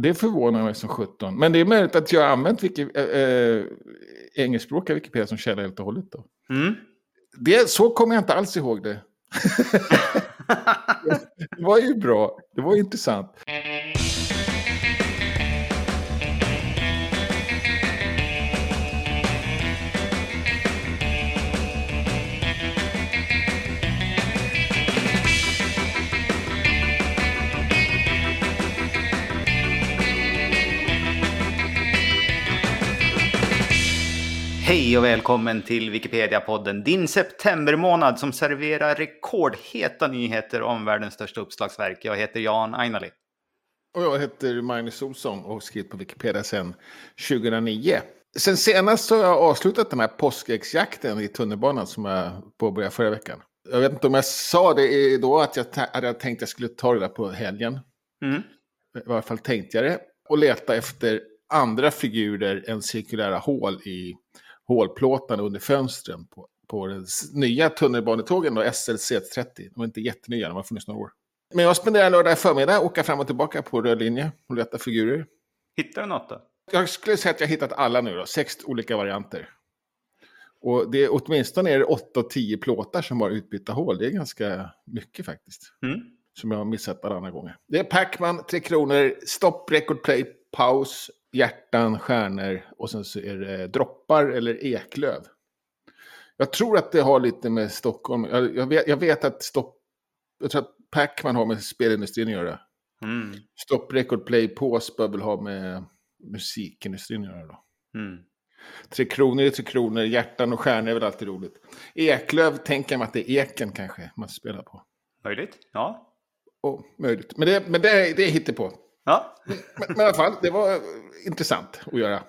Det förvånar mig som 17. Men det är möjligt att jag har använt wiki, äh, engelskspråkiga Wikipedia som källa helt och hållet. Då. Mm. Det, så kommer jag inte alls ihåg det. det var ju bra. Det var intressant. Hej och välkommen till Wikipedia-podden, din septembermånad som serverar rekordheta nyheter om världens största uppslagsverk. Jag heter Jan Ainali. Och jag heter Magnus Olsson och har skrivit på Wikipedia sedan 2009. Sen senast så har jag avslutat den här påskäggsjakten i tunnelbanan som jag påbörjade förra veckan. Jag vet inte om jag sa det då att jag hade tänkt att jag skulle ta det där på helgen. Mm. I varje fall tänkte jag det. Och leta efter andra figurer än cirkulära hål i hålplåtarna under fönstren på, på den nya tunnelbanetågen, då, SLC30. De var inte jättenya, de har funnits några år. Men jag spenderar lördag förmiddag, åka fram och tillbaka på röd linje och leta figurer. Hittar du något då? Jag skulle säga att jag har hittat alla nu då, sex olika varianter. Och det är åtminstone är det 8 och 10 plåtar som har utbytta hål. Det är ganska mycket faktiskt. Mm. Som jag har missat andra gånger. Det är Pacman, Tre Kronor, Stopp, Record Play, Paus, hjärtan, stjärnor och sen så är det droppar eller eklöv. Jag tror att det har lite med Stockholm, jag, jag, vet, jag vet, att stopp, jag tror att Pacman har med spelindustrin att göra. Mm. Stopp, record, play, pause bör väl ha med musikindustrin att göra då. Mm. Tre kronor är tre kronor, hjärtan och stjärnor är väl alltid roligt. Eklöv tänker man att det är eken kanske man spelar på. Möjligt, ja. Oh, möjligt. Men det, men det, det är hittepå. Ja. Men, men i alla fall, det var intressant att göra.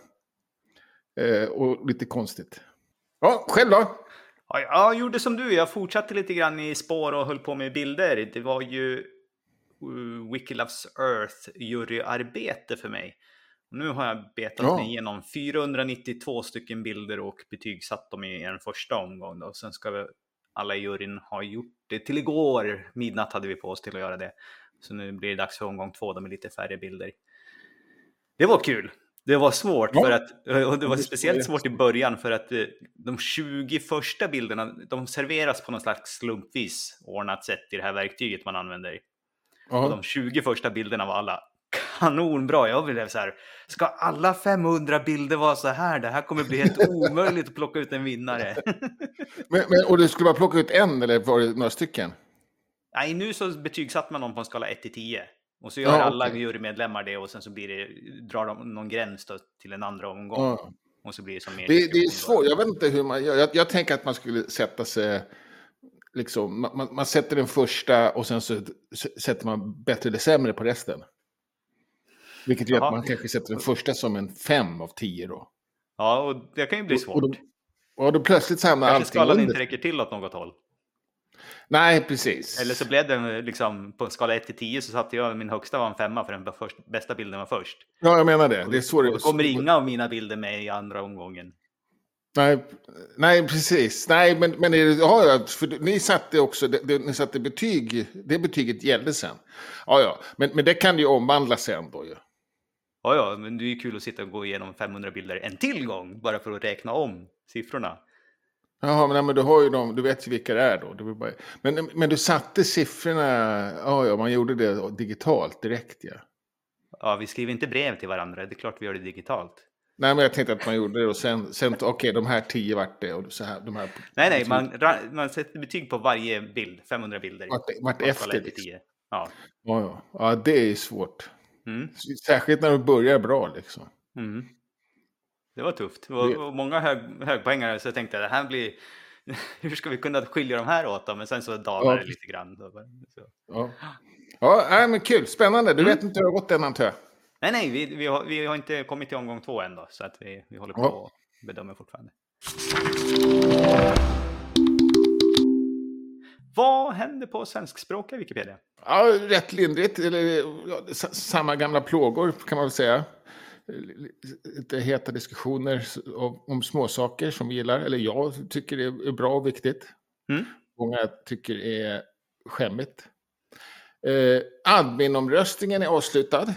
Eh, och lite konstigt. Ja, själv då? ja. Jag gjorde som du, jag fortsatte lite grann i spår och höll på med bilder. Det var ju uh, Wiki Loves Earth juryarbete för mig. Nu har jag betat Ja. mig igenom 492 stycken bilder och betygsatt dem i en första omgång. Då. Sen ska vi, alla i juryn ha gjort det till igår. Midnatt hade vi på oss till att göra det. Så nu blir det dags för omgång två, de med lite färre bilder. Det var kul. Det var svårt Ja. för att, och det var speciellt är svårt i början för att eh, de 20 första bilderna, de serveras på något slags slumpvis ordnat sätt i det här verktyget man använder. Och de 20 första bilderna var alla kanonbra. Jag blev så här, ska alla 500 bilder vara så här? Det här kommer bli helt omöjligt att plocka ut en vinnare. Men, men, och du skulle bara plocka ut en eller var det några stycken? Nej, nu så betygsatte man dem på en skala 1 till 10. Och så gör Ja, alla okej. jurymedlemmar det och sen så blir det, drar de någon gräns då till en andra omgång. Ja. Och så blir det som mer Det, det är svårt, jag vet inte hur man gör. Jag, jag tänker att man skulle sätta sig, liksom, man, man- sätter den första och sen så sätter man bättre eller sämre på resten. Vilket gör Jaha. att man kanske sätter den första som en fem av tio då. Ja, och det kan ju bli Och, svårt. och, då, och då plötsligt hamnar Kanske allting skalan under. inte räcker till åt något håll. Nej, precis. Eller så blev det liksom på en skala 1 till 10 så satte jag min högsta var en femma för den först, bästa bilden var först. Ja, jag menar det. Det är det då kommer inga av mina bilder med i andra omgången. Nej, nej, precis. Nej, men, men det, ja, för ni satte också, det, det, ni satte betyg, det betyget gällde sen. Ja, ja, men, men det kan ju omvandlas sen då ju. Ja, ja, men det är kul att sitta och gå igenom 500 bilder en till gång bara för att räkna om siffrorna. Jaha, men, men du har ju dem, du vet ju vilka det är då. Det bara, men, men du satte siffrorna, ja, ja, man gjorde det digitalt direkt ja. Ja, vi skriver inte brev till varandra, det är klart vi gör det digitalt. Nej, men jag tänkte att man gjorde det och sen, sen okej, de här tio vart det och så här, de här. Nej, nej, man, man sätter betyg på varje bild, 500 bilder. Vart, vart efter. 1 till Liksom. 10. Ja. Ja, ja. ja, det är svårt. Mm. Särskilt när du börjar bra liksom. Mm. Det var tufft. Det var, många hög, högpoängare så jag tänkte det här blir... Hur ska vi kunna skilja de här åt då? Men sen så dalar Ja. det lite grann. Så. Ja, ja men kul, spännande. Du Mm. vet inte hur det har gått än antar jag. Nej, nej, vi, vi, har, vi har inte kommit till omgång två än då, så att vi, vi håller på Ja. och bedömer fortfarande. Vad händer på svenskspråkiga Wikipedia? Ja, rätt lindrigt. Eller, ja, samma gamla plågor kan man väl säga. Lite heta diskussioner om, småsaker som vi gillar. Eller jag tycker det är bra och viktigt. Mm. Många tycker är skämmigt. Eh, adminomröstningen är avslutad.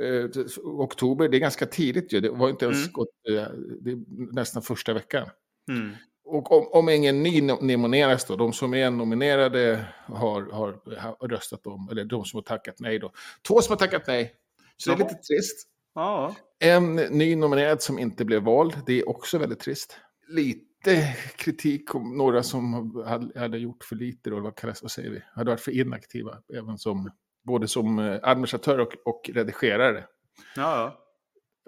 eh, oktober, det är ganska tidigt ju. Det var inte ens Mm. gått, eh, det är nästan första veckan. Mm. Och om, om ingen ny no- nomineras då, de som är nominerade har, har, har röstat om, eller de som har tackat nej då. Två som har tackat nej. Så det är lite trist. Ja, En ny nominerad som inte blev vald, det är också väldigt trist. Lite kritik om några som hade, gjort för lite, då, vad, kallas, vad säger vi? Hade varit för inaktiva, även som, både som eh, administratör och, och redigerare. ja.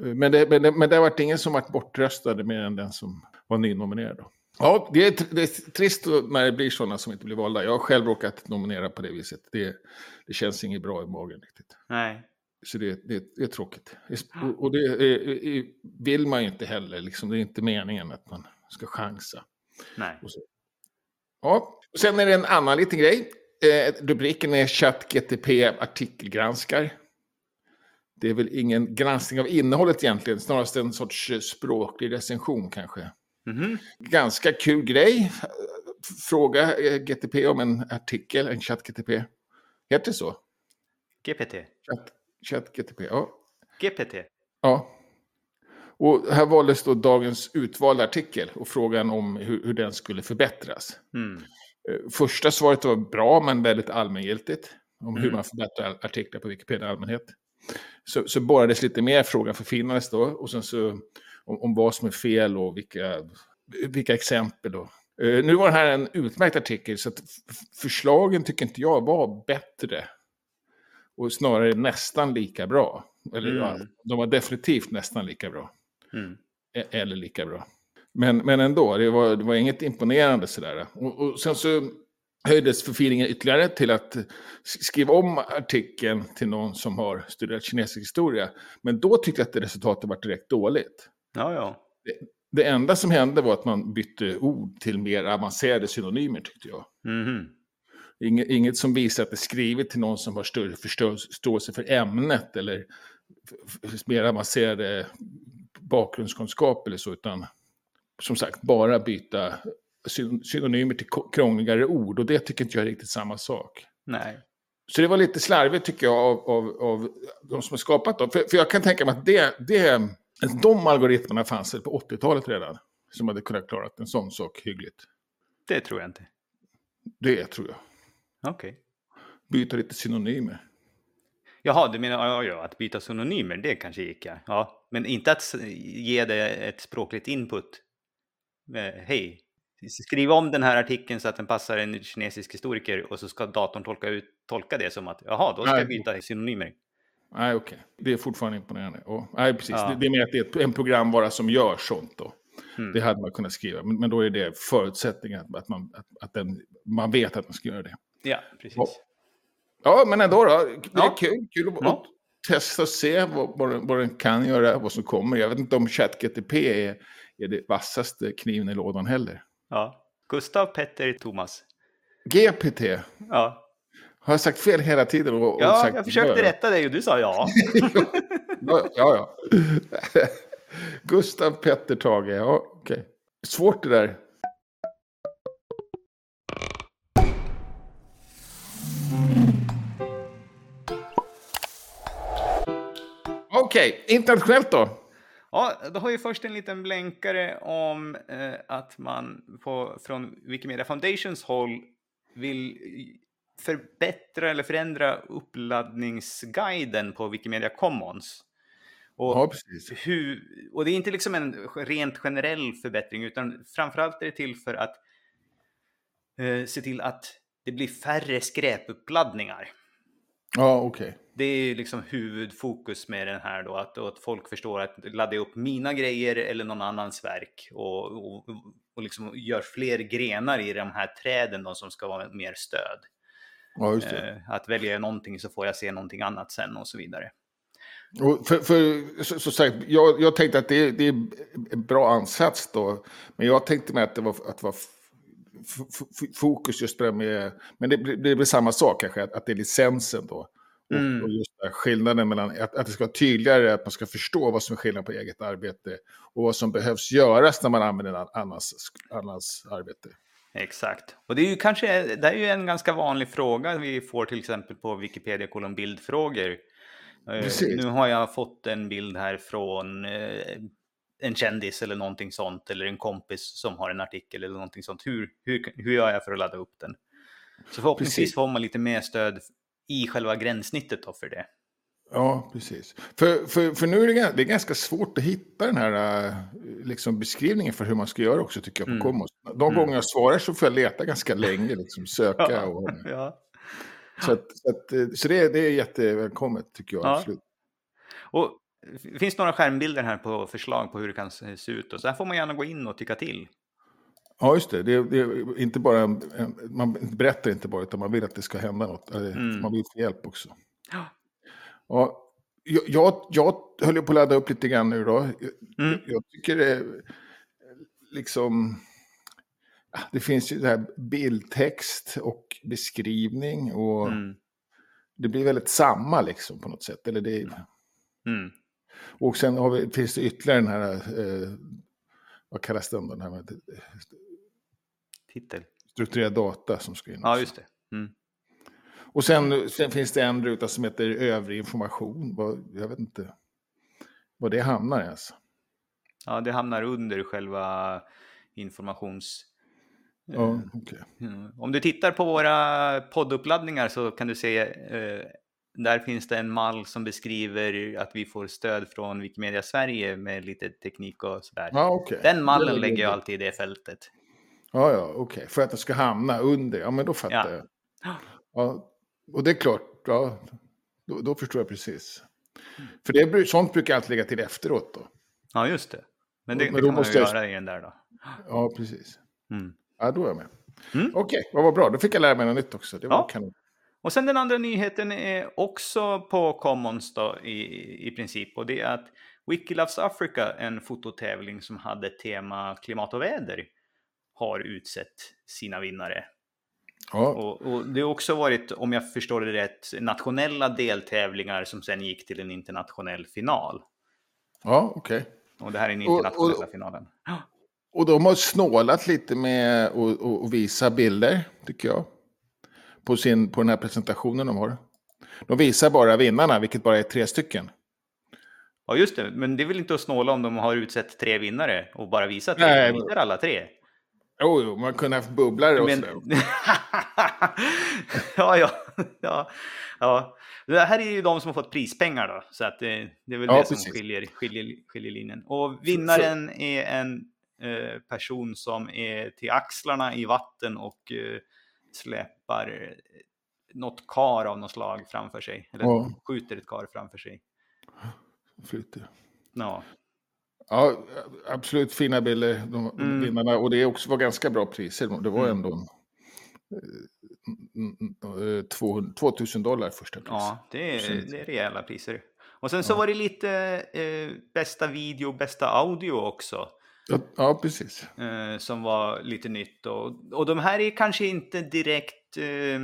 Eh, Men det, men, det, men det har varit ingen som varit bortröstad mer än den som var nynominerad. Då. Ja, det är, det är trist när det blir sådana som inte blir valda. Jag har själv råkat nominera på det viset. Det, det känns inget bra i magen riktigt. Nej. Så det, det, det är tråkigt. Och, och det är, vill man ju inte heller. Liksom. Det är inte meningen att man ska chansa. Nej. Ja, sen är det en annan liten grej. Eh, rubriken är ChatGTP artikelgranskar. Det är väl ingen granskning av innehållet egentligen, snarast en sorts språklig recension kanske. Mhm. Ganska kul grej. Fråga eh, GTP om en artikel, en ChatGTP. Heter det så? GPT. Chat, ChatGTP, ja. GPT. Ja. Och här valdes då dagens utvalda artikel och frågan om hur, hur den skulle förbättras. Mm. Eh, Första svaret var bra men väldigt allmängiltigt. Om hur Mm. man förbättrar artiklar på Wikipedia i allmänhet. Så, så borrades lite mer, frågan förfinades då. Och sen så om, om vad som är fel och vilka, vilka exempel då. Eh, nu var det här en utmärkt artikel så att förslagen tycker inte jag var bättre. Och snarare nästan lika bra. Eller ja, Mm. de var definitivt nästan lika bra. Mm. E- eller lika bra. Men, men ändå, det var, det var inget imponerande sådär. Och, och sen så höjdes förfiningen ytterligare till att skriva om artikeln till någon som har studerat kinesisk historia. Men då tyckte jag att det resultatet var direkt dåligt. Ja, ja. Det enda som hände var att man bytte ord till mer avancerade synonymer tyckte jag. Mhm. Inget, inget som visar att det är skrivet till någon som har större förståelse för ämnet eller mer avancerade bakgrundskunskap eller så, utan som sagt bara byta syn- synonymer till krångligare ord och det tycker inte jag är riktigt samma sak. Nej. Så det var lite slarvigt tycker jag av, av, av de som har skapat dem. För, för jag kan tänka mig att det, det, de algoritmerna fanns på 80-talet redan. Som hade kunnat klara en sån sak hyggligt. Det tror jag inte. Det tror jag. Okej. Byta lite synonymer. Jaha, du menar ja, ja, att byta synonymer, det kanske gick ja. ja. Men inte att ge det ett språkligt input. Eh, Hej, skriv om den här artikeln så att den passar en kinesisk historiker och så ska datorn tolka, ut, tolka det som att jaha, då ska Nej. jag byta synonymer. Nej, okej. Det är fortfarande imponerande. Och, nej, precis. Ja. Det, det är mer att det är ett- en programvara som gör sånt då. Mm. Det hade man kunnat skriva. Men, men då är det förutsättningen att, att, man, att, att den, man vet att man ska göra det. Ja, precis. Ja. Ja, men ändå då. Det är Ja. kul. Kul att, Ja. att testa och se vad, vad, den, vad den kan göra, vad som kommer. Jag vet inte om ChatGTP är, är det vassaste kniven i lådan heller. Ja. Gustav, Petter, Thomas. GPT. Ja, Har jag sagt fel hela tiden? Och, och ja jag försökte bör? rätta dig och du sa ja. Ja, ja. ja. Gustav Petter Tage, ja okej. Svårt det där. Okej, internationellt då? Ja, då har vi först en liten blänkare om eh, att man på, från Wikimedia Foundations håll vill förbättra eller förändra uppladdningsguiden på Wikimedia Commons. Och, Ja, hur, och det är inte liksom en rent generell förbättring utan framförallt är det till för att eh, se till att det blir färre skräpuppladdningar. Ja, okej. Det är liksom huvudfokus med den här då, att, att folk förstår att ladda upp mina grejer eller någon annans verk och, och, och liksom gör fler grenar i de här träden då, som ska vara mer stöd. Ja, just det. Eh, att välja någonting så får jag se någonting annat sen och så vidare. Och för, för, så, så sagt, jag, jag tänkte att det, det är en bra ansats då. Men jag tänkte mig att det var, att det var fokus just på det med... Men det, blir- det blir samma sak kanske, att, att det är licensen då. Och, Mm. och just den här skillnaden mellan att, att det ska vara tydligare, att man ska förstå vad som är skillnad på eget arbete och vad som behövs göras när man använder annans, annans arbete. Exakt. Och det är ju kanske det är ju en ganska vanlig fråga vi får till exempel på Wikipedia kolon bildfrågor. Eh, Precis. Nu har jag fått en bild här från eh, en kändis eller någonting sånt, eller en kompis som har en artikel eller någonting sånt. Hur, hur, hur gör jag för att ladda upp den? Så förhoppningsvis Precis. får man lite mer stöd i själva gränssnittet då för det. Ja, precis. För, för, för nu är det, det är ganska svårt att hitta den här äh, liksom beskrivningen för hur man ska göra också, tycker jag, på Mm. Commons. De Mm. gånger jag svarar så får jag leta ganska länge, liksom, söka. Och, ja. så att, så att, eh, så det, det är jättevälkommet, tycker jag. Ja. Absolut. Och det finns några skärmbilder här på förslag på hur det kan se ut. Och så här får man gärna gå in och tycka till. Ja, just det. det, är- det är inte bara en, en, man berättar inte bara, utan man vill att det ska hända något. Mm. Man vill få hjälp också. Ja. Ja, jag, jag, höll ju på att ladda upp lite grann nu då. Jag, Mm. jag tycker det liksom... Det finns ju det här bildtext och beskrivning och Mm. det blir väldigt samma liksom på något sätt. Eller det, Mm. Och sen vi, finns det ytterligare den här, eh, vad kallas den då, den här med Titel. strukturerad data som ska in. Ja, just det. Mm. Och sen, sen finns det en ruta som heter övrig information. Jag vet inte vad det hamnar alltså. Ja, det hamnar under själva informations... Ja, okej. Mm. Om du tittar på våra podduppladdningar så kan du se eh, där finns det en mall som beskriver att vi får stöd från Wikimedia Sverige med lite teknik och sådär. Ja, okej. Den mallen lägger jag alltid i det fältet. Ja, ja, okej. För att det ska hamna under. Ja, men då fattar Ja. jag. Ja, och det är klart, ja, då, då förstår jag precis. Mm. För det, sånt brukar alltid lägga till efteråt då. Ja, just det. Men det, Men det kan man måste ju jag- göra i den där då. Ja, precis. Mm. Ja, då är jag med. Mm. Okej, vad var bra. Då fick jag lära mig något nytt också. Det var Ja. kanon. Och sen den andra nyheten är också på Commons då i, i princip och det är att Wiki Loves Africa, en fototävling som hade tema klimat och väder, har utsett sina vinnare. Ja, Och, och det har också varit, om jag förstår det rätt, nationella deltävlingar som sen gick till en internationell final. ja okej. Och det här är den Och- internationella och- finalen. Och de har snålat lite med att visa bilder, tycker jag. På, sin, på den här presentationen de har. De visar bara vinnarna, vilket bara är tre stycken. Ja, just det. Men det är väl inte att snåla om de har utsett tre vinnare och bara visat tre. Nej, De visar alla tre. Jo, jo, man kunde haft bubblare och Men... ja, ja, ja, ja. Det här är ju de som har fått prispengar då, så att det, det är väl Ja, det som precis. skiljer, skiljer, skiljer linjen. Och vinnaren är en eh, person som är till axlarna i vatten och eh, släpar eh, något kar av något slag framför sig. Eller Ja. skjuter ett kar framför sig. Flyter. Ja, Ja, absolut fina bilder, de, Mm. vinnarna. Och det också var ganska bra priser. Det var Mm. ändå eh, mm, mm, eh, 200 2000 dollar första pris. ja det, är, det är rejäla priser. Och sen så Ja. var det lite eh, bästa video, bästa audio också. Ja, ja, precis. eh, som var lite nytt. Och, och de här är kanske inte direkt, eh,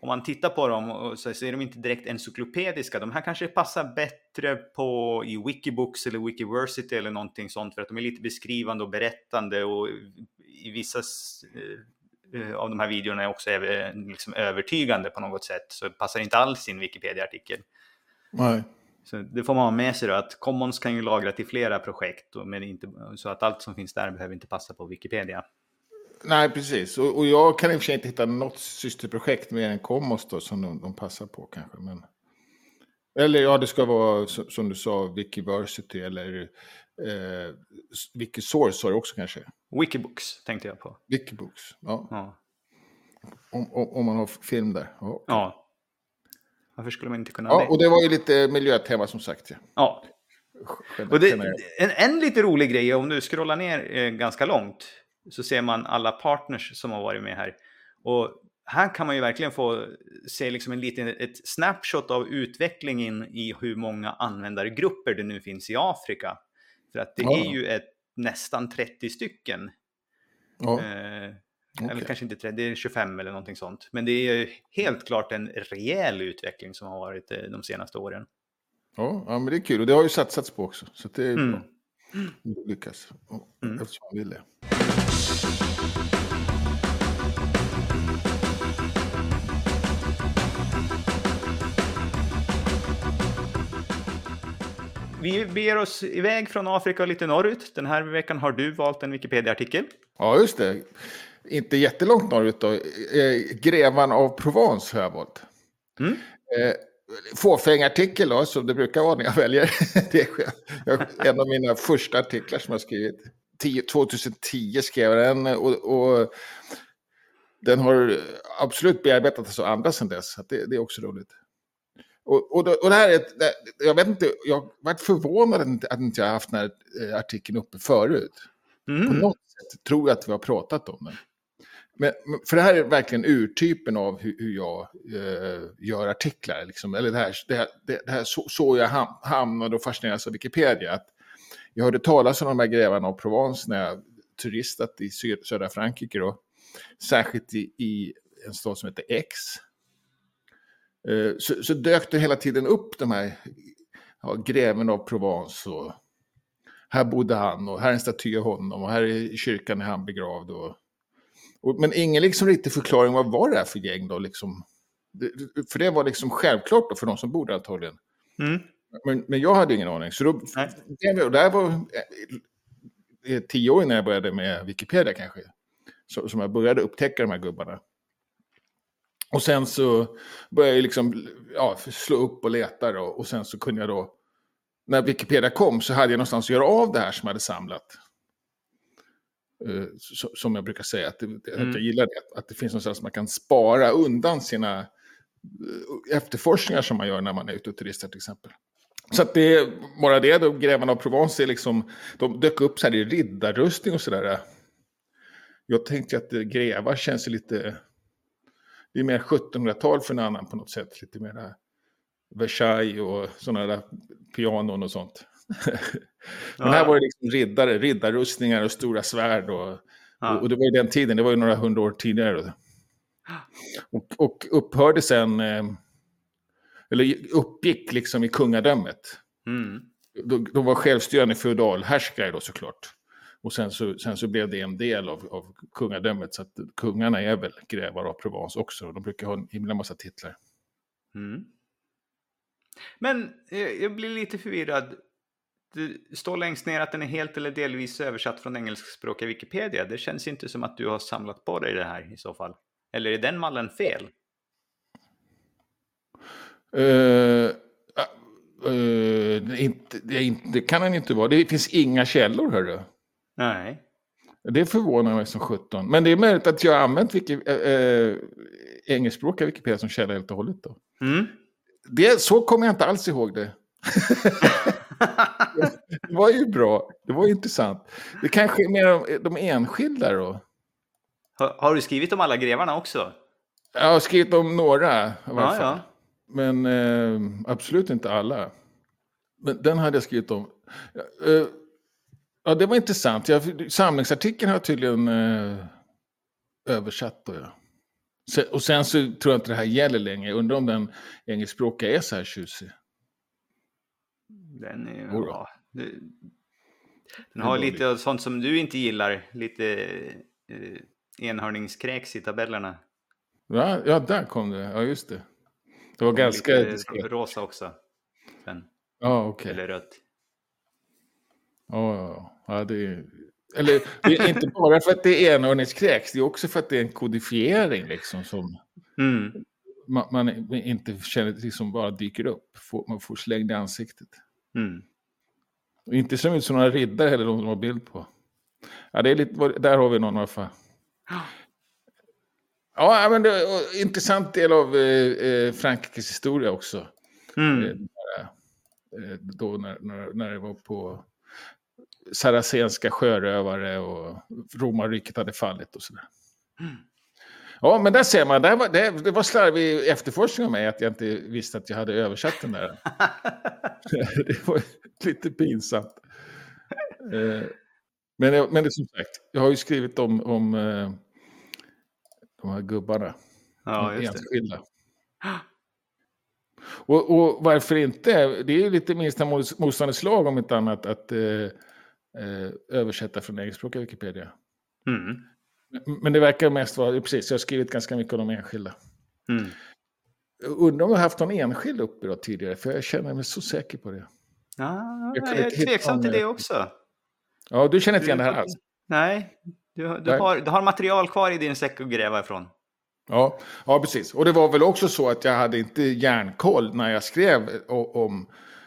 om man tittar på dem så, så är de inte direkt encyklopediska. De här kanske passar bättre på i Wikibooks eller Wikiversity eller någonting sånt för att de är lite beskrivande och berättande och i vissa eh, eh, av de här videorna är också liksom övertygande på något sätt. Så passar inte alls i en Wikipedia-artikel. Nej. Så det får man ha med sig då, att Commons kan ju lagra till flera projekt, men inte, så att allt som finns där behöver inte passa på Wikipedia. Nej, precis. Och, och jag kan i och för sig inte hitta något systerprojekt mer än Commons då, som de, de passar på kanske. Men... Eller ja, det ska vara som, du sa, Wikiversity eller eh, Wikisource har det också kanske. Wikibooks tänkte jag på. Wikibooks, ja. Ja. Om, om, om man har film där. Ja. ja. Varför skulle man inte kunna Ja, det? och det var ju lite miljötema som sagt. Ja. Ja. Och det, en, en lite rolig grej, om du scrollar ner eh, ganska långt, så ser man alla partners som har varit med här. Och här kan man ju verkligen få se liksom en liten, ett snapshot av utvecklingen i hur många användargrupper det nu finns i Afrika. För att det Ja. är ju ett, nästan 30 stycken. Ja, Eh, okej. Eller kanske inte 30, det är 25 eller någonting sånt. Men det är helt klart en rejäl utveckling som har varit eh, de senaste åren. ja, ja, men det är kul. Och det har ju satsats på också. Så det är Mm. bra. Det lyckas. Mm. Eftersom man vill det. vi beger oss iväg från Afrika och lite norrut. Den här veckan har du valt en Wikipedia-artikel. Ja, just det. Inte jättelångt norrut då. Eh, Grevan av Provence har jag valt. Mm. Eh, Fåfängartikel då, som det brukar vara när jag väljer. Det är en av mina första artiklar som jag skrivit. 2010 skrev jag den och, och den har absolut bearbetats av andra sedan dess. Så det, det, är också roligt. Och, och, och det här är, jag vet inte, jag varit förvånad att inte jag haft den här eh, artikeln uppe förut. Mm. På något sätt tror jag att vi har pratat om den. Men, för det här är verkligen urtypen av hur, hur jag eh, gör artiklar. Liksom. Eller det här, det här, det här så, så, jag ham, hamnade och fascinerades av Wikipedia. Att jag hörde talas om de här grävarna av Provence när jag turistat i södra Frankrike. Då. Särskilt i, i en stad som heter Aix. Eh, så, så, dök det hela tiden upp de här ja, greven av Provence. Och här bodde han och här är en staty av honom och här är kyrkan är han begravd. Och, och, men ingen liksom riktig förklaring vad var det här för gäng då? Liksom. Det, för det var liksom självklart då för de som bor där antagligen. Mm. Men, men jag hade ingen aning. Så då, det, det här var eh, tio år innan jag började med Wikipedia kanske. Så, som jag började upptäcka de här gubbarna. Och sen så började jag liksom ja, slå upp och leta då, och sen så kunde jag då, när Wikipedia kom så hade jag någonstans att göra av det här som jag hade samlat. Uh, så, som jag brukar säga, att, det, mm. att jag gillar det. Att det finns någonstans man kan spara undan sina uh, efterforskningar som man gör när man är ute och turistar till exempel. Så att det är bara det, då grävarna av Provence är liksom, de dök upp så här i riddarrustning och sådär. Jag tänkte att grävar känns lite det är mer 1700-tal för en annan på något sätt. Lite mer Versailles och sådana där pianon och sånt. Men här var det liksom riddare, riddarrustningar och stora svärd. Och, ja. och, det var ju den tiden, det var ju några hundra år tidigare. Och, och upphörde sen, eh, eller uppgick liksom i kungadömet. Mm. De, de var självstyrande feodalhärskare då såklart. Och sen så, sen så blev det en del av, av kungadömet. Så att kungarna är väl grevar av Provence också. De brukar ha en himla massa titlar. Mm. Men eh, jag blir lite förvirrad. Det står längst ner att den är helt eller delvis översatt från engelskspråkiga Wikipedia. Det känns inte som att du har samlat på dig det här i så fall. Eller är den mallen fel? Uh, uh, inte, det, det, kan den inte vara. Det finns inga källor, hörru. Nej. Det förvånar mig som 17. Men det är möjligt att jag har använt wiki, äh, äh, engelskspråkiga Wikipedia som källa helt och hållet. Då. Mm. Det, så kommer jag inte alls ihåg det. det var ju bra. Det var intressant. Det kanske är mer de, de enskilda då. Har, har, du skrivit om alla grevarna också? Jag har skrivit om några. I ja, ja. Men eh, absolut inte alla. Men den hade jag skrivit om. Eh, Ja, det var intressant. Jag, samlingsartikeln har jag tydligen eh, översatt. Då, ja. Och sen så tror jag inte det här gäller längre. Jag undrar om den engelskspråkiga är så här tjusig. Den är bra. Den har lite av sånt som du inte gillar. Lite eh, enhörningskräks i tabellerna. Ja, ja, där kom det. Ja, just det. Det var och ganska... Lite rosa också. Sen. Ja, okej. Okay. Eller rött. Ja, ja det är, eller det inte bara för att det är enhörningskräks, det är också för att det är en kodifiering liksom som mm. man, man, inte känner liksom bara dyker upp. man får slängd i ansiktet. Mm. Och inte som ut som några riddare heller, de har bild på. Ja, det är lite, där har vi någon i alla fall. Ja, men det en intressant del av eh, eh Frankrikes historia också. Mm. Eh, eh då när, när, när det var på saracenska sjörövare och romarriket hade fallit och sådär. Mm. Ja, men där ser man, det var, det, det var slarvig efterforskning av mig att jag inte visste att jag hade översatt den där. det var lite pinsamt. Eh, men, men det, som sagt, jag har ju skrivit om, om eh, de här gubbarna. Ja, just enskilda. det. Och, och, varför inte? Det är ju lite minsta motståndets lag om inte annat att eh, eh, översätta från engelskspråkiga Wikipedia. Mm. Men det verkar mest vara, precis, jag har skrivit ganska mycket om de enskilda. Mm. Undrar om jag har haft någon enskild uppe då tidigare, för jag känner mig så säker på det. Ja, Jag jag kunde är tveksam till det också. Ja, du känner inte igen det här alls? Nej, du, har- du, har, du har material kvar i din säck att gräva ifrån. Ja, ja, precis. Och det var väl också så att jag hade inte järnkoll när jag skrev om...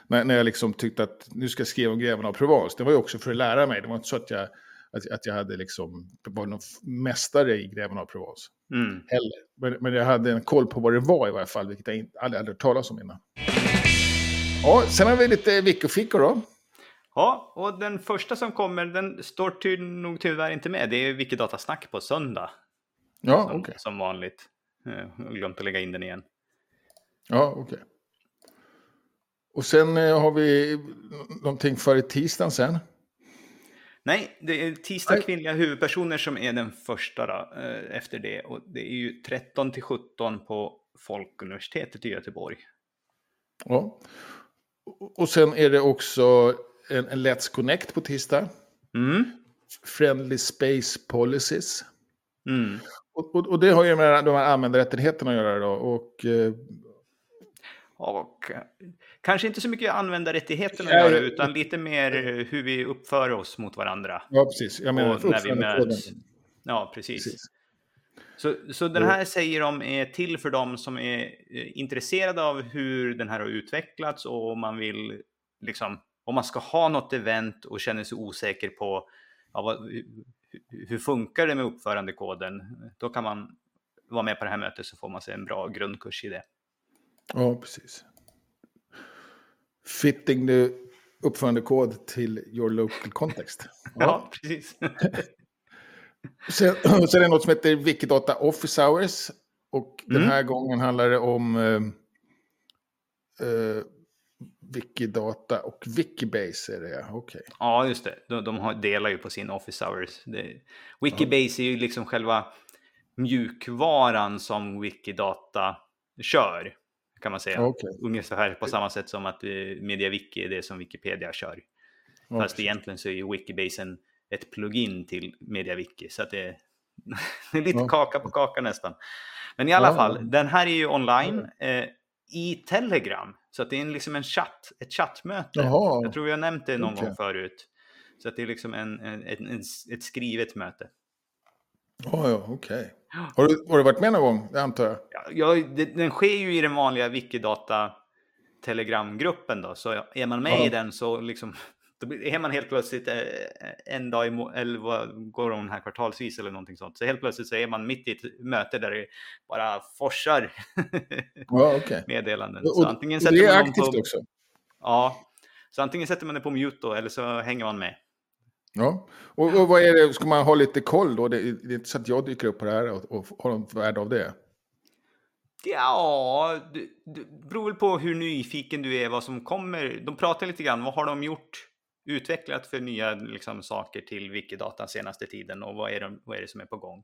När, när jag liksom tyckte att nu ska jag skriva om greven av Provence. Det var ju också för att lära mig. Det var inte så att jag, att, att jag hade liksom, var någon mästare i greven av Provence. Mm. Heller. Men, men jag hade en koll på vad det var i varje fall, vilket jag inte, aldrig hade hört talas om innan. Ja, sen har vi lite Vico då. Ja, och den första som kommer, den står ty nog tyvärr inte med. Det är Wikidata-snack på söndag. Ja, Som, okej. som vanligt. Eh, Jag har glömt att lägga in den igen. Ja, okej. Och sen eh, har vi någonting för tisdagen sen. Nej, det är tisdag kvinnliga huvudpersoner som är den första då, eh, efter det. Och det är ju 13 till 17 på Folkuniversitetet i Göteborg. Ja. Och- Och sen är det också en, en Let's Connect på tisdag. Mm. Friendly Space Policies. Mm. Och, och, och det har ju med de här användarrättigheterna att göra då. Och, eh, Och eh, kanske inte så mycket användarrättigheterna Ja, göra, utan lite mer eh, hur vi uppför oss mot varandra. ja, precis. Jag menar Och när vi möts. Ja, precis. Precis. Så, så den här säger de är till för dem som är eh, intresserade av hur den här har utvecklats och om man vill, liksom, om man ska ha något event och känner sig osäker på ja, vad, hur, hur funkar det med uppförandekoden, då kan man vara med på det här mötet så får man sig en bra grundkurs i det. Ja, precis. Fitting the uppförandekod till your local context. Ja, precis. Sen, sen är det något som heter Wikidata Office Hours. Och den Mm. här gången handlar det om eh, eh, Wikidata och Wikibase. Är det, ja. Okej. Ja, just det. De, de har, delar ju på sin office hours. Det, Wikibase är ju liksom själva mjukvaran som Wikidata kör, kan man säga. Okej. Ungefär på samma sätt som att eh, MediaWiki är det som Wikipedia kör. Ja, Fast egentligen så är ju Wikibase en, ett plugin till MediaWiki. Så att det, är- det är lite Ja. kaka på kaka nästan. Men i alla Ja. fall, den här är ju online eh, i Telegram. Så att det är en, liksom en chatt, ett chattmöte. Jaha. Jag tror har nämnt det någon Okej. gång förut. Så att det är liksom en, en, en, ett skrivet möte. Ja, ja, okej. Har, du, har du varit med någon gång? Det antar jag. Ja, jag, det, den sker ju i den vanliga Wikidata Telegramgruppen då. Så är man med Ja. i den så liksom då är man helt plötsligt eh, en dag i eller vad går de här kvartalsvis eller någonting sånt. Så helt plötsligt så är man mitt i ett möte där det bara forsar Ja, okej. meddelanden. Och, Så och, antingen och sätter det är man aktivt på, också. Ja, så antingen sätter man det på mute då eller så hänger man med. Ja. Och, och vad är det, ska man ha lite koll då? Det, det är inte så att jag dyker upp på det här och, och har något värde av det. Ja, det, beror väl på hur nyfiken du är vad som kommer. De pratar lite grann, vad har de gjort, utvecklat för nya liksom, saker till Wikidata senaste tiden och vad är, de, vad är det som är på gång?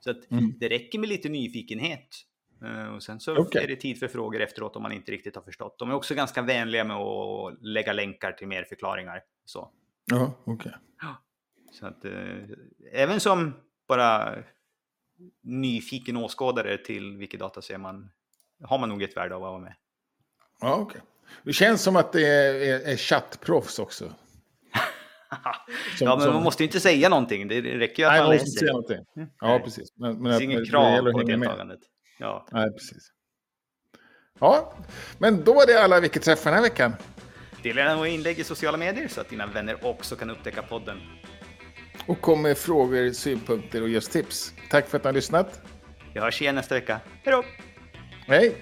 Så att Mm. det räcker med lite nyfikenhet. Eh, och sen så Okej. är det tid för frågor efteråt om man inte riktigt har förstått. De är också ganska vänliga med att lägga länkar till mer förklaringar. Så, Ja, okej. så att eh, även som bara nyfiken åskådare till Wikidata så är man, har man nog ett värde av att vara med. Ja, okej. Det känns som att det är, är, är chattproffs också. Som- ja, men som- man måste ju inte säga någonting. Det räcker ju att Nej, man man måste läser. säga någonting. Ja, Nej. precis. Men, men Det finns det krav att på deltagandet. Ja. Nej, precis. Ja, men då var det alla Wiki-träffar den här veckan. Dela gärna våra inlägg i sociala medier så att dina vänner också kan upptäcka podden. Och kom med frågor, synpunkter och just tips. Tack för att ni har lyssnat. Vi hörs igen nästa vecka. Hej då! Hej!